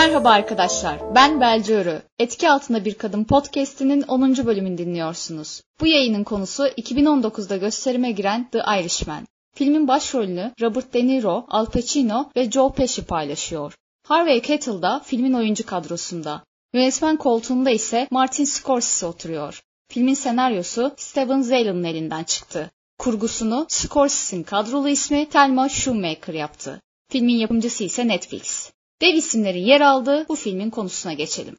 Merhaba arkadaşlar, ben Belce Örü. Etki Altında Bir Kadın podcast'inin 10. bölümünü dinliyorsunuz. Bu yayının konusu 2019'da gösterime giren The Irishman. Filmin başrolünü Robert De Niro, Al Pacino ve Joe Pesci paylaşıyor. Harvey Keitel da filmin oyuncu kadrosunda. Yönetmen koltuğunda ise Martin Scorsese oturuyor. Filmin senaryosu Steven Zeylan'ın elinden çıktı. Kurgusunu Scorsese'in kadrolu ismi Thelma Shoemaker yaptı. Filmin yapımcısı ise Netflix. Dev isimlerin yer aldığı bu filmin konusuna geçelim.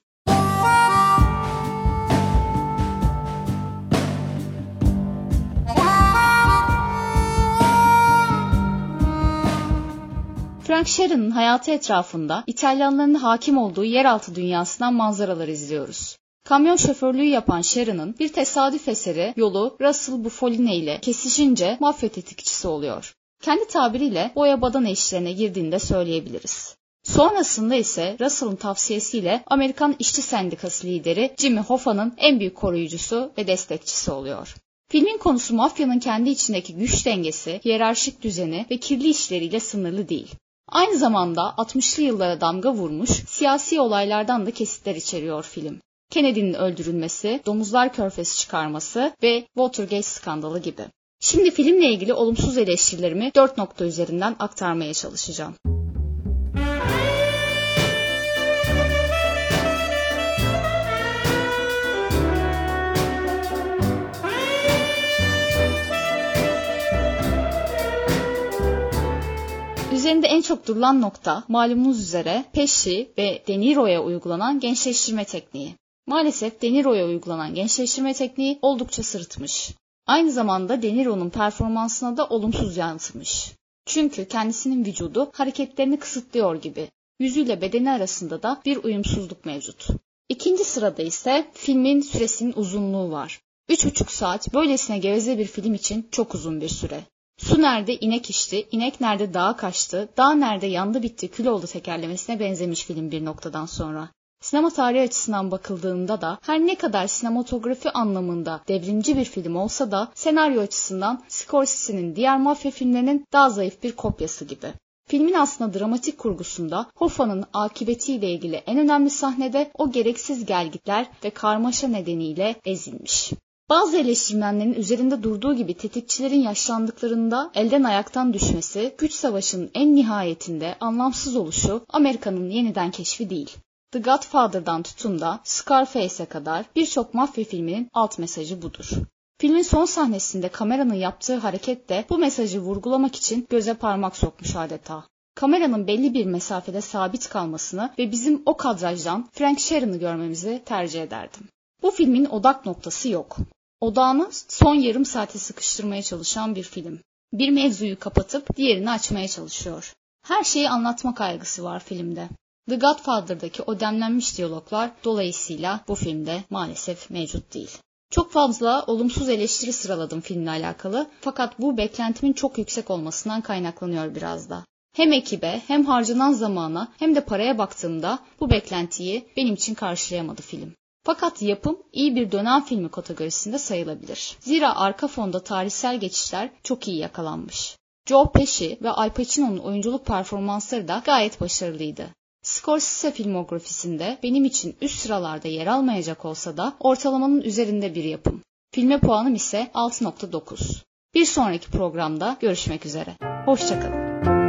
Frank Sheeran'ın hayatı etrafında İtalyanların hakim olduğu yeraltı dünyasından manzaralar izliyoruz. Kamyon şoförlüğü yapan Sharon'ın bir tesadüf eseri yolu Russell Buffoline ile kesişince mafya tetikçisi oluyor. Kendi tabiriyle boya badana işlerine girdiğini de söyleyebiliriz. Sonrasında ise Russell'ın tavsiyesiyle Amerikan İşçi Sendikası lideri Jimmy Hoffa'nın en büyük koruyucusu ve destekçisi oluyor. Filmin konusu mafyanın kendi içindeki güç dengesi, hiyerarşik düzeni ve kirli işleriyle sınırlı değil. Aynı zamanda 60'lı yıllara damga vurmuş siyasi olaylardan da kesitler içeriyor film. Kennedy'nin öldürülmesi, domuzlar körfesi çıkarması ve Watergate skandalı gibi. Şimdi filmle ilgili olumsuz eleştirilerimi 4 nokta üzerinden aktarmaya çalışacağım. Üzerinde en çok durulan nokta malumunuz üzere Pesci ve De Niro'ya uygulanan gençleştirme tekniği. Maalesef De Niro'ya uygulanan gençleştirme tekniği oldukça sırıtmış. Aynı zamanda De Niro'nun performansına da olumsuz yansımış. Çünkü kendisinin vücudu hareketlerini kısıtlıyor gibi. Yüzüyle bedeni arasında da bir uyumsuzluk mevcut. İkinci sırada ise filmin süresinin uzunluğu var. 3,5 saat böylesine geveze bir film için çok uzun bir süre. Su nerede inek içti, inek nerede dağa kaçtı, dağ nerede yandı bitti kül oldu tekerlemesine benzemiş film bir noktadan sonra. Sinema tarihi açısından bakıldığında da her ne kadar sinematografi anlamında devrimci bir film olsa da senaryo açısından Scorsese'nin diğer mafya filmlerinin daha zayıf bir kopyası gibi. Filmin aslında dramatik kurgusunda Hoffa'nın akıbetiyle ilgili en önemli sahnede o gereksiz gelgitler ve karmaşa nedeniyle ezilmiş. Bazı eleştirmenlerin üzerinde durduğu gibi tetikçilerin yaşlandıklarında elden ayaktan düşmesi, güç savaşının en nihayetinde anlamsız oluşu Amerika'nın yeniden keşfi değil. The Godfather'dan tutun da Scarface'e kadar birçok mafya filminin alt mesajı budur. Filmin son sahnesinde kameranın yaptığı hareket de bu mesajı vurgulamak için göze parmak sokmuş adeta. Kameranın belli bir mesafede sabit kalmasını ve bizim o kadrajdan Frank Sheeran'ı görmemizi tercih ederdim. Bu filmin odak noktası yok. Odağını son yarım saate sıkıştırmaya çalışan bir film. Bir mevzuyu kapatıp diğerini açmaya çalışıyor. Her şeyi anlatma kaygısı var filmde. The Godfather'daki o demlenmiş diyaloglar dolayısıyla bu filmde maalesef mevcut değil. Çok fazla olumsuz eleştiri sıraladım filmle alakalı fakat bu beklentimin çok yüksek olmasından kaynaklanıyor biraz da. Hem ekibe hem harcanan zamana hem de paraya baktığımda bu beklentiyi benim için karşılayamadı film. Fakat yapım iyi bir dönem filmi kategorisinde sayılabilir. Zira arka fonda tarihsel geçişler çok iyi yakalanmış. Joe Pesci ve Al Pacino'nun oyunculuk performansları da gayet başarılıydı. Scorsese filmografisinde benim için üst sıralarda yer almayacak olsa da ortalamanın üzerinde bir yapım. Filme puanım ise 6.9. Bir sonraki programda görüşmek üzere. Hoşçakalın.